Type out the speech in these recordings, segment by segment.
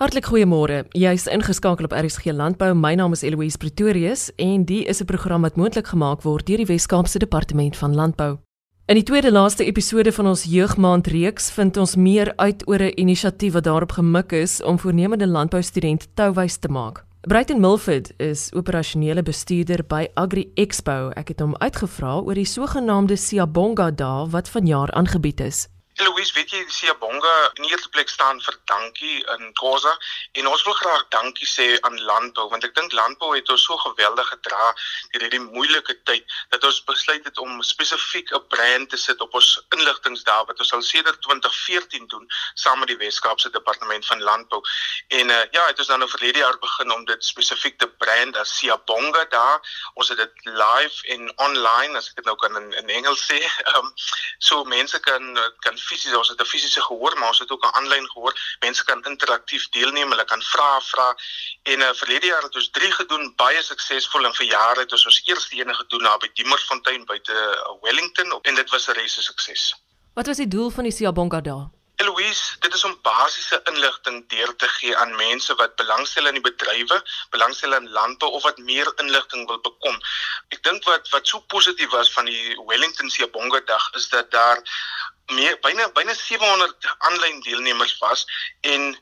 Hartlik goeiemôre. Jy's ingeskakel op RSG Landbou. My naam is Eloise Pretorius en die is 'n program wat moontlik gemaak word deur die Wes-Kaapse Departement van Landbou. In die tweede laaste episode van ons jeugmaand reeks vind ons meer uit oor 'n inisiatief wat daarop gemik is om voornemende landboustudente touwys te maak. Brighton Milford is operasionele bestuurder by Agri Expo. Ek het hom uitgevra oor die sogenaamde Siyabonga Dae wat vanjaar aangebied is. Louise, weet jy, Siyabonga in die eerste plek staan vir dankie in Khoza en ons wil graag dankie sê aan landbou want ek dink landbou het ons so geweldig gedra deur hierdie moeilike tyd dat ons besluit het om spesifiek 'n brand te sit op ons inligtingsdae wat ons al sedert 2014 doen saam met die Wes-Kaapse Departement van Landbou. En uh, ja, het ons dan nou verlede jaar begin om dit spesifiek te brand as Siyabonga daar. Ons het dit live en online as ek dit nou kan in, in Engels sê. Um, so mense kan kan fisies ons het 'n fisiese gehoor maar ons het ook 'n aanlyn gehoor. Mense kan interaktief deelneem hulle kan vra vra. En uh, verlede jaar het ons 3 gedoen baie suksesvol en vir jare het ons ons eerste een gedoen na by Diemersfontein buite uh, Wellington en dit was 'n reuse sukses. Wat was die doel van die Siyabonga dae? Eloise, dit is om basiese inligting deur te gee aan mense wat belangstel in die bedrywe, belangstel in landbou of wat meer inligting wil bekom. Ek dink wat wat so positief was van die Wellington Siyabonga dag is dat daar meer byna byna 700 aanlyn deelnemers was en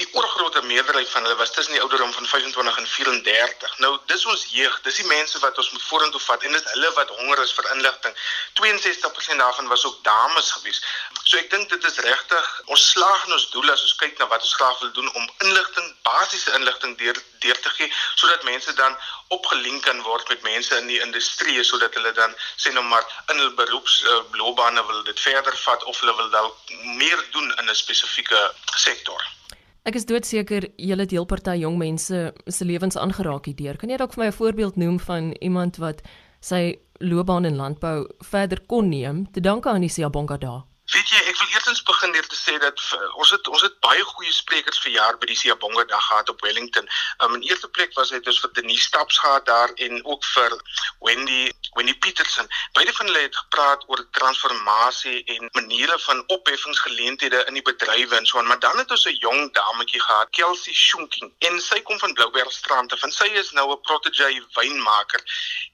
die oorgrootste meerderheid van hulle was tussen die ouderdom van 25 en 34. Nou, dis ons jeug, dis die mense wat ons moet vorentoe vat en dis hulle wat honger is vir inligting. 62% daarvan was ook dames gewees. So ek dink dit is regtig ons slaag in ons doel as ons kyk na wat ons graag wil doen om inligting, basiese inligting deur deur te gee sodat mense dan opgelink kan word met mense in die industrie sodat hulle dan sê nou maar in hul beroepsloopbane uh, wil dit verder vat of hulle wil dalk meer doen in 'n spesifieke sektor. Ek is doodseker julle deelparty jong mense se lewens aangeraak hierdeur. Kan jy dalk vir my 'n voorbeeld noem van iemand wat sy loopbaan in landbou verder kon neem te danke aan die Siyabonga dae? Weet jy, ek wil eerstens begin deur te sê dat ons het ons het baie goeie sprekers vir jaar by die Siyabonga dag gehad op Wellington. Um, in eerste plek was dit ons vir Denise Staps gehad daar en ook vir Wendy Winnie Petersen. Beide van hulle het gepraat oor transformasie en maniere van opheffingsgeleenthede in die bedrywe en so aan. Maar dan het ons 'n jong dametjie gehad, Kelsey Shunking, en sy kom van Bloubergstrand af en sy is nou 'n protege wynmaker.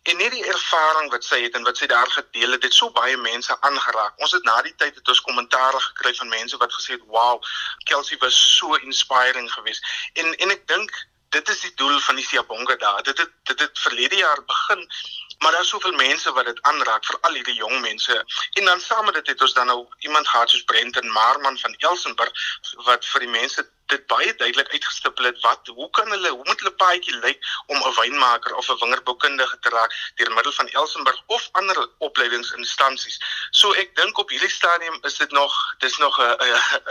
En net die ervaring wat sy het en wat sy daar gedeel het, het so baie mense aangeraak. Ons het na die tyd het ons kommentaar gekry van mense wat gesê het, "Wow, Kelsey was so inspiring geweest." En en ek dink dit is die doel van die Siyabonga dae. Dit het dit het verlede jaar begin Maar daar is soveel mense wat dit aanraak, veral hierdie jong mense. En dan saam met dit het ons dan nou iemand gehad soos Brenton Marman van Elsenburg wat vir die mense dit baie duidelik uitgestipel het wat hoe kan hulle hoe moet hulle paadjie lyk om 'n wynmaker of 'n wingerdboukundige te raak deur middel van Elsenburg of ander opleidingsinstansies. So ek dink op hierdie stadium is dit nog dis nog 'n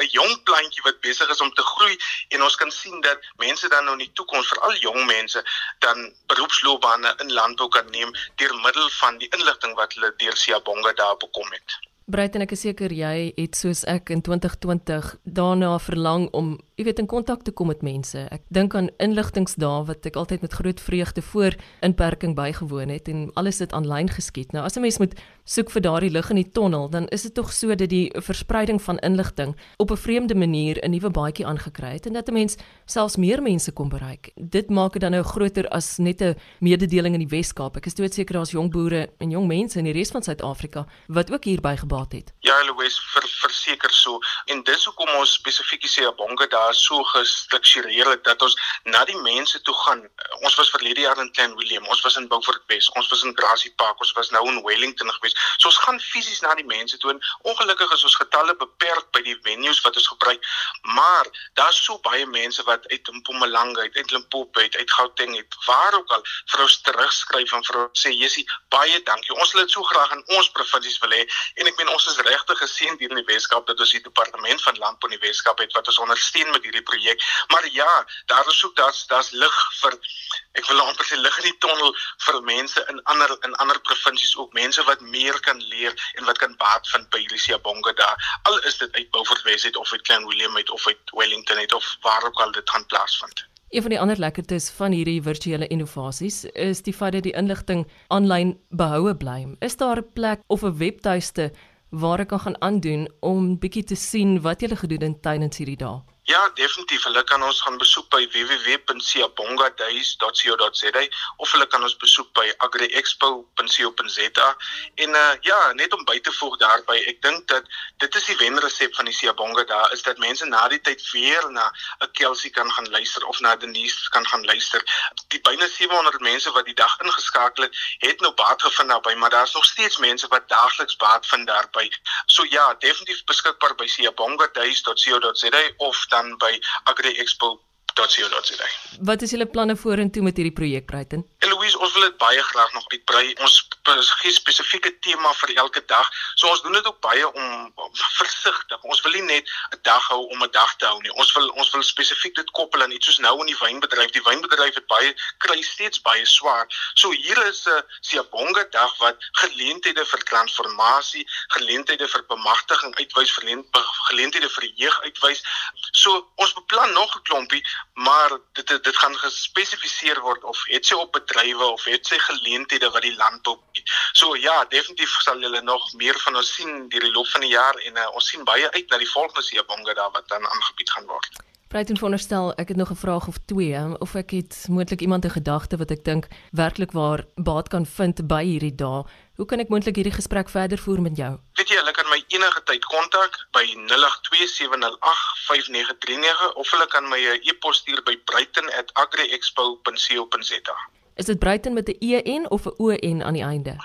'n jong plantjie wat besig is om te groei en ons kan sien dat mense dan nou in die toekoms veral jong mense dan beroepsloopbane in landbou kan neem deur middel van die inligting wat hulle deur Siyabonga daar bekom het. Breiten ek is seker jy het soos ek in 2020 daarna verlang om jy weet in kontak te kom met mense. Ek dink aan inligtingsdae wat ek altyd met groot vreugde voor inperking bygewoon het en alles het aanlyn geskied. Nou as 'n mens moet soek vir daardie lig in die tonnel, dan is dit tog so dat die verspreiding van inligting op 'n vreemde manier 'n nuwe baadjie aangekry het en dat 'n mens selfs meer mense kon bereik. Dit maak dit dan nou groter as net 'n mededeling in die Wes-Kaap. Ek is doodseker daar's jong boere en jong mense in die res van Suid-Afrika wat ook hierby gebaat het. Ja, Louis, ver, verseker so. En dis hoekom ons spesifiek sê 'n bonke daar so gestruktureer het dat ons na die mense toe gaan. Ons was verlede jaar in Klein Willem, ons was in Beaufort West, ons was in Grassy Park, ons was nou in Wellington gewees. So ons gaan fisies na die mense toe en ongelukkig is ons getalle beperk by die venues wat ons gebruik. Maar daar's so baie mense wat uit Mpumalanga, uit, uit Limpopo, uit, uit Gauteng, uit waar ook al vir ons terugskryf en vir ons sê Jessie, baie dankie. Ons wil dit so graag in ons provinsies wil hê en ek meen ons is regtig geseën hier in die Weskaap dat ons die departement van landbou in die Weskaap het wat ons ondersteun met hierdie projek. Maar ja, daar is ook daar's daar's lig vir ek wil amper sê lig in die tonnel vir mense in ander in ander provinsies ook mense wat meer kan leer en wat kan baat vind by hierdie Siyabonga daar. Al is dit uit Beaufort West uit of uit Klein Willem uit of uit Wellington uit of waar ook al dit gaan plaasvind. Een van die ander lekkertes van hierdie virtuele innovasies is die feit dat die inligting aanlyn behoue bly. Is daar 'n plek of 'n webtuiste waar ek kan gaan aandoen om bietjie te sien wat jy gedoen het tydens hierdie dae? Ja, definitief. Hulle kan ons gaan besoek by www.siabongadays.co.za of hulle kan ons besoek by agriexpo.co.za. En uh ja, net om by te voeg daarby, ek dink dat dit is die wenresep van die Siabonga daar is dat mense na die tyd weer na 'n Kelsey kan gaan luister of na Denise kan gaan luister. Die byna 700 mense wat die dag ingeskakel het, het nou baat gevind daarbey, maar daar's nog steeds mense wat daagliks baat vind daarbey. So ja, definitief beskikbaar by siabongadays.co.za of dan by agriexpo.co.za. Wat is julle planne vorentoe met hierdie projek, Bruiten? Eloise, ons wil dit baie graag nog uitbrei. Ons gee spesifieke tema vir elke dag. So ons doen dit ook baie om, om versigtig. Ons wil nie net 'n dag hou om 'n dag te hou nie. Ons wil ons wil spesifiek dit koppel aan iets soos nou in die wynbedryf. Die wynbedryf het baie kry steeds baie swaar. So hier is 'n Siabonga dag wat geleenthede vir transformasie, geleenthede vir bemagtiging uitwys, geleenthede vir jeug uitwys. So ons beplan nog 'n klompie, maar dit dit gaan gespesifiseer word of het sy op bedrywe of het sy geleenthede wat die landbou bied. So ja, definitief sal julle nog meer van ons sien deur die loop van die jaar en uh, ons sien baie uit na die volgende Siabonga daar wat dan aangebied gaan word. Breiten veronderstel, ek het nog 'n vraag of twee, of ek het moontlik iemand in gedagte wat ek dink werklik waar baat kan vind by hierdie dae. Hoe kan ek moontlik hierdie gesprek verder voer met jou? Weet jy, hulle kan my enige tyd kontak by 0827085939 of hulle kan my 'n e-pos stuur by breiten@agriexpo.co.za. Is dit Breiten met 'n E N of 'n O N aan die einde?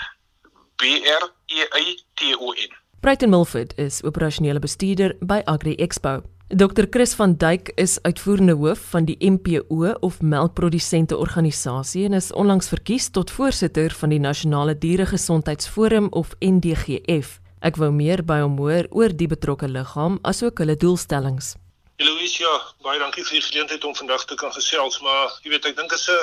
B R E I T O N. Breiten Milford is operasionele bestuurder by Agri Expo. Dr Chris van Duyk is uitvoerende hoof van die MPO of Melkprodusente Organisasie en is onlangs verkies tot voorsitter van die Nasionale Dieregesondheidsforum of NDGF. Ek wou meer by hom hoor oor die betrokke liggaam asook hulle doelstellings. Eloisia, baie dankie vir die geleentheid om vandag te kan gesels, maar jy weet ek dink dit is 'n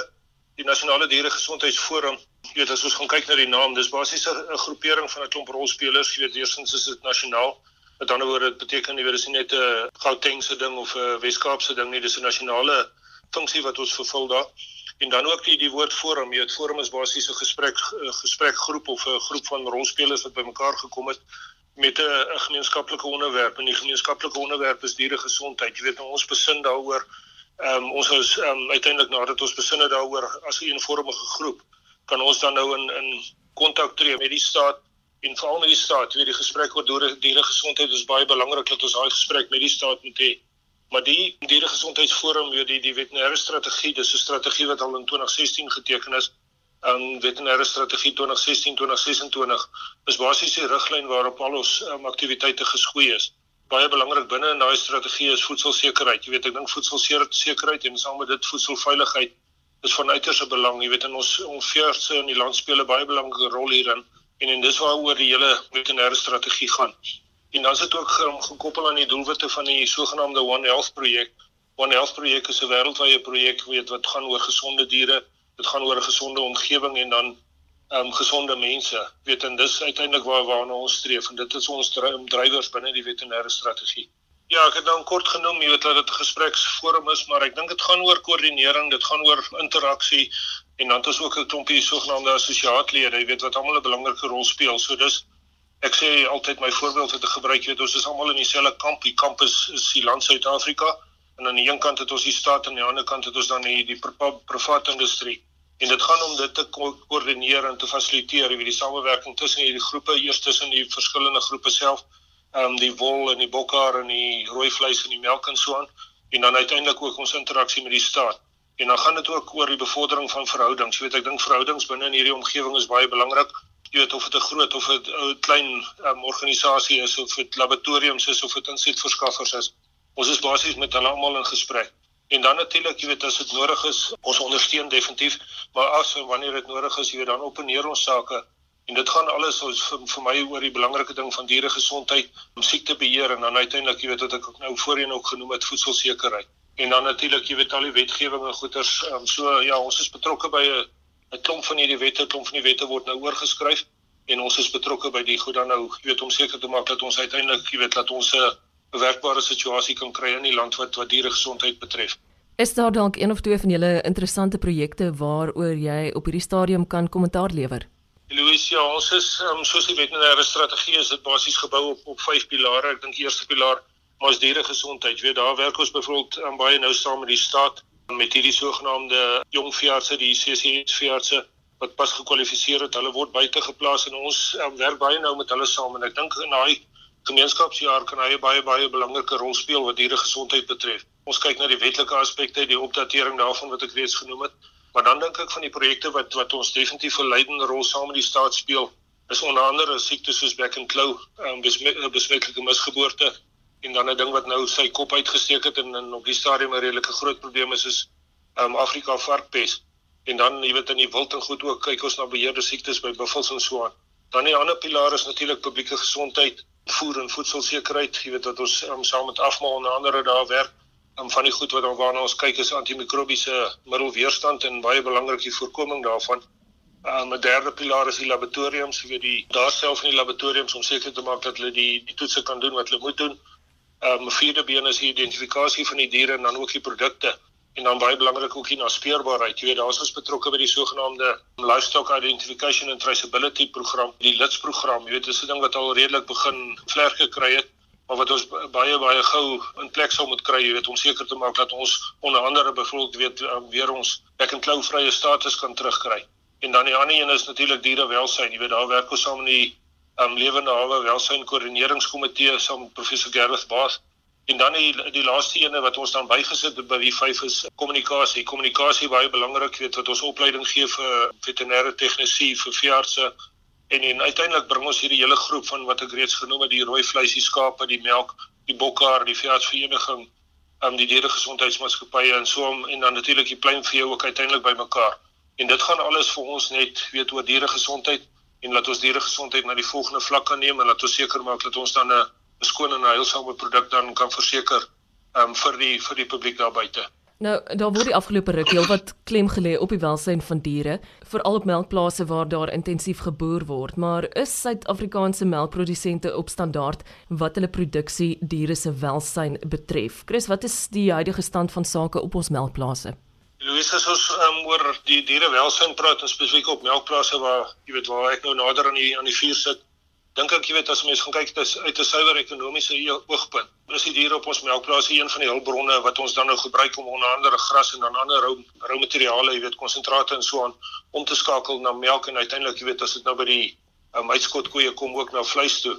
die Nasionale Dieregesondheidsforum. Jy weet as ons gaan kyk na die naam, dis basies 'n groepering van 'n klomp rolspelers. Jy weet eerstens is dit nasionaal. Met ander woorde, dit beteken nie weet dis nie net 'n Gautengse ding of 'n Wes-Kaapse ding nie, dis 'n nasionale funksie wat ons vervul daar. En dan ook die die woord forum. Jy weet forum is basies 'n gesprek 'n gesprekgroep of 'n groep van rolspelers wat bymekaar gekom het met 'n gemeenskaplike onderwerp. En die gemeenskaplike onderwerp is dieregesondheid. Jy weet ons besin daaroor Ehm um, ons is ehm um, uiteindelik nadat ons besinne daaroor as 'n eenvormige groep kan ons dan nou in in kontak tree met die staat en veral met die staat. Weet die gesprek oor diere diere gesondheid is baie belangrik dat ons daai gesprek met die staat moet hê. Maar die diere gesondheidsforum, weet die die veterinêre strategie, dis 'n strategie wat al in 2016 geteken is. Ehm um, veterinêre strategie 2016-2026 is basies die riglyn waarop al ons um, aktiwiteite geschoei is baie belangrik binne in daai strategie is voedselsekerheid. Jy weet, ek dink voedselsekerheid en saam met dit voedselveiligheid is van uiterste belang. Jy weet, in ons ons veeartse in die land speel 'n baie belangrike rol hierin en en dis waaroor die hele veterinêre strategie gaan. En dan is dit ook um, gekoppel aan die doelwitte van die sogenaamde One Health projek. One Health projek is 'n wêreldwye projek weet wat gaan oor gesonde diere, dit gaan oor 'n gesonde omgewing en dan um gesonde mense. Weet en dis uiteindelik waar waarna ons streef en dit is ons drywers binne die veterinêre strategie. Ja, ek het nou kort genoem, jy weet dat dit 'n gespreksforum is, maar ek dink dit gaan oor koördinering, dit gaan oor interaksie en dan is ook 'n klompie sogenaamde assosiaatlede, jy weet wat almal 'n belangrike rol speel. So dis ek sê altyd my voorbeeld het te gebruik, jy weet ons is almal in dieselfde kamp. Die kamp is, is die land Suid-Afrika en aan die een kant het ons die staat en aan die ander kant het ons dan die die private industrie. En dit gaan om dit te ko koördineer en te fasiliteer, wie die samewerking tussen hierdie groepe, eers tussen die verskillende groepe self, ehm um, die wol en die bokhaar en die rooi vleis en die melk en so aan, en dan uiteindelik ook ons interaksie met die staat. En dan gaan dit ook oor die bevordering van verhoudings. Jy weet, ek dink verhoudings binne in hierdie omgewing is baie belangrik. Jy weet of dit 'n groot of 'n klein um, organisasie is of dit laboratoriums is of dit insetverskaffers is. Ons is basies met hulle almal in gesprek. En dan natuurlik, jy weet as dit nodig is, ons ondersteun definitief, maar as en wanneer dit nodig is, jy weet dan openeer ons sake. En dit gaan alles vir, vir my oor die belangrike ding van diere gesondheid, siektebeheer en dan uiteindelik, jy weet wat ek nou voorheen ook genoem het, voedselsekerheid. En dan natuurlik, jy weet al die wetgewing en goeders, um, so ja, ons is betrokke by 'n 'n klomp van hierdie wette, klomp van die wette word nou oorgeskryf en ons is betrokke by die goed dan nou, jy weet om seker te maak dat ons uiteindelik, jy weet dat ons 'n uh, 'n werkbare situasie kan kry in die land wat wat diere gesondheid betref. Is daar dalk een of twee van julle interessante projekte waaroor jy op hierdie stadium kan kommentaar lewer? Louis, ja, ons is um, soos die veterinêre strategie is dit basies gebou op op vyf pilare. Ek dink die eerste pilaar ons dieregesondheid. Jy weet daar werk ons byvoorbeeld aan baie nou saam met die staat met hierdie sogenaamde jong veeartse, die CCS veeartse wat pas gekwalifiseer het. Hulle word buite geplaas en ons um, werk baie nou met hulle saam en ek dink in daai gemeenskapsjaar kan hy baie baie belangrike rol speel wat dieregesondheid betref. Ons kyk na die wetlike aspekte, die opdatering daarvan wat ek reeds genoem het. Maar dan dink ek van die projekte wat wat ons definitief 'n leidende rol saam met die staat speel, is onder andere siektes soos back and claw, um, besmettelijke misgeboorte, en dan 'n ding wat nou sy kop uitgesteek het en, en op die stadium 'n redelike groot probleem is is um, Afrika varkpes. En dan jy weet in die wild en goed ook kyk ons na beheerde siektes by buffels en so aan. Dan die ander pilaar is natuurlik publieke gesondheid, voer en voedselsekerheid. Jy weet wat ons um, saam met afmaal onder andere daar werk. Um, van die goed wat waarna ons kyk is antimikrobiese middelweerstand en baie belangrik die voorkoming daarvan. Um, 'n derde pilaar is die laboratoriums, jy weet die daar self in die laboratoriums om seker te maak dat hulle die die toetse kan doen wat hulle moet doen. Ehm um, vierde been is die identifikasie van die diere en dan ook die produkte en dan baie belangrik ook die naspeurbaarheid. Jy weet daar's ons betrokke by die sogenaamde livestock identification and traceability program, die LITS program. Jy weet dis 'n ding wat al redelik begin vlerke gekry het, maar wat ons baie baie gou in plek sou moet kry, jy weet om seker te maak dat ons onder andere byvoorbeeld weet um, weer ons back and claw vrye status kan terugkry. En dan die ander een is natuurlik dierewelsyn. Jy weet daar werk ons saam met die um, lewende hawe welsyn koördineringskomitee saam met professor Gerrit Baas. En dan die die laaste ene wat ons dan bygesit het by die vyf is kommunikasie. Kommunikasie baie belangrik, weet wat ons opleiding gee vir veterinêre tegnisie, vir veeartse en en uiteindelik bring ons hierdie hele groep van wat ek reeds genoem het, die rooi vleis, die skape, die melk, die bokhaar, die veeartsvereniging, um, die dieregesondheidsmaatskappye en so om en dan natuurlik die pluimvee ook uiteindelik bymekaar. En dit gaan alles vir ons net weet oor dieregesondheid en laat ons diere gesondheid na die volgende vlak kan neem en laat ons seker maak dat ons dan 'n skoon en heilsame produk dan kan verseker um, vir die vir die publiek daar buite. Nou, daar word die afgelope ruk heelwat klem gelê op die welsyn van diere, veral op melkplase waar daar intensief geboer word, maar is Suid-Afrikaanse melkprodusente op standaard wat hulle produksie diere se welsyn betref? Chris, wat is die huidige stand van sake op ons melkplase? Louis as ons um, oor die dierewelsyn praat en spesifiek op melkplase waar jy weet waar ek nou nader aan die aan die vuur sit, dink ek jy weet as mense gaan kyk dis uit 'n suiwer ekonomiese oogpunt. Is die diere op ons melkplase een van die hulpbronne wat ons dan nou gebruik om onder andere gras en dan ander rou rou materiale, jy weet konsentrate en so aan om te skakel na melk en uiteindelik jy weet as dit nou by die um, uitskotkoeie kom ook na vleis toe.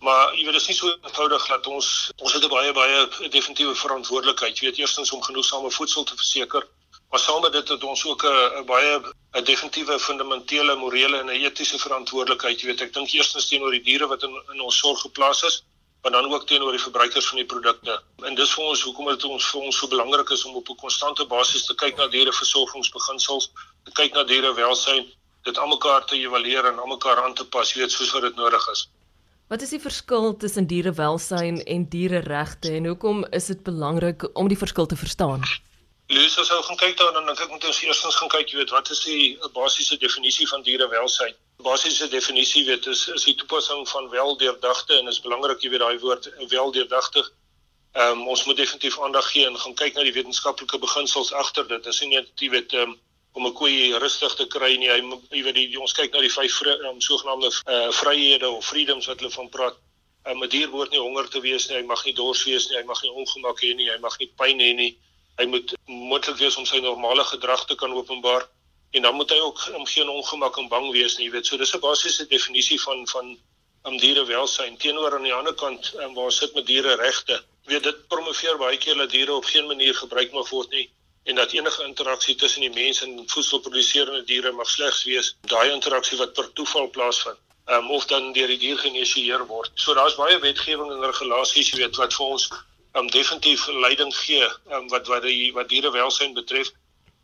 Maar jy weet dit is nie so eenvoudig dat ons ons het 'n baie baie definitiewe verantwoordelikheid. Jy weet eerstens om genoegsame voedsel te verseker Maar saam met dit het ons ook 'n baie 'n definitiewe fundamentele morele en 'n etiese verantwoordelikheid. Jy weet, ek dink eerstens teenoor die diere wat in in ons sorg geplaas is, maar dan ook teenoor die verbruikers van die produkte. En dis vir ons hoekom dit ons vir ons so belangrik is om op 'n konstante basis te kyk na diereversorgingsbeginsels, te kyk na dierewelsyn, dit almekaar te evalueer en almekaar aan te pas, weet soos wat dit nodig is. Wat is die verskil tussen dierewelsyn en diereregte en hoekom is dit belangrik om die verskil te verstaan? Lees as ou gaan kyk daar dan dink ek moet ons eerstens gaan kyk, jy weet, wat is die basiese definisie van dierewelsyn? Basiese definisie weet is is die toepassing van weldeurdagte en is belangrik jy weet daai woord weldeurdagtig. Ehm um, ons moet definitief aandag gee en gaan kyk na die wetenskaplike beginsels agter dit. Dis nie net jy weet um, om 'n koei rustig te kry nie. Hy jy weet die, ons kyk na die vyf um, sogenaamde uh, vryhede of freedoms wat hulle van praat. Um, 'n dier behoort nie honger te wees nie, hy mag nie dors wees nie, hy mag nie ongemak hê nie, hy mag nie pyn hê nie. Hy moet moontlik wees om sy normale gedrag te kan openbaar en dan moet hy ook om geen ongemak en bang wees nie, jy weet. So dis 'n basiese definisie van van om dierewelsyn teenoor aan die ander kant um, waar sit met diere regte. Weet dit promoveer baie keer dat diere op geen manier gebruik mag word nie en dat enige interaksie tussen die mens en voedselproduserende diere mag slegs wees daai interaksie wat per toeval plaasvind. Um, of dan deur die dier geïnisieer word. So daar's baie wetgewing en regulasies, jy weet, wat vir ons um, definitief leiding gee um, wat wat die wat dierewelsyn betref.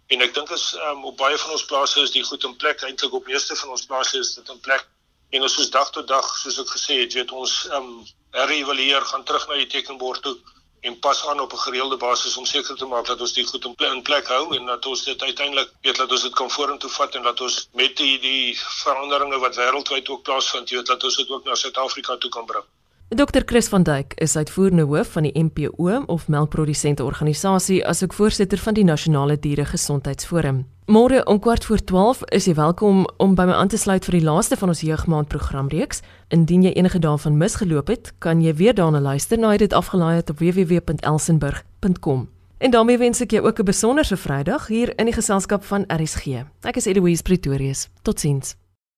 En ek dink is um, op baie van ons plase is die goed in plek. Eintlik op meeste van ons plase is dit in plek. En ons soos dag tot dag, soos ek gesê het, weet ons um, herëvalueer, gaan terug na die tekenbord toe en pas aan op 'n gereelde basis om seker te maak dat ons die goed in plek, in plek hou en dat ons dit uiteindelik weet dat ons dit kan vorentoe vat en dat ons met die die veranderinge wat wêreldwyd ook plaasvind, weet dat ons dit ook na Suid-Afrika toe kan bring. Dr Chris van Duyk is uitvoerende hoof van die MPO of Melkprodusente Organisasie asook voorsitter van die Nasionale Diere Gesondheidsforum. Môre om kwart voor 12 is jy welkom om by my aan te sluit vir die laaste van ons jeugmaand programreeks. Indien jy enige daarvan misgeloop het, kan jy weer daarna luister na dit afgelaai het op www.elsenburg.com. En daarmee wens ek jou ook 'n besonderse Vrydag hier in die geselskap van RSG. Ek is Eloise Pretorius. Totsiens.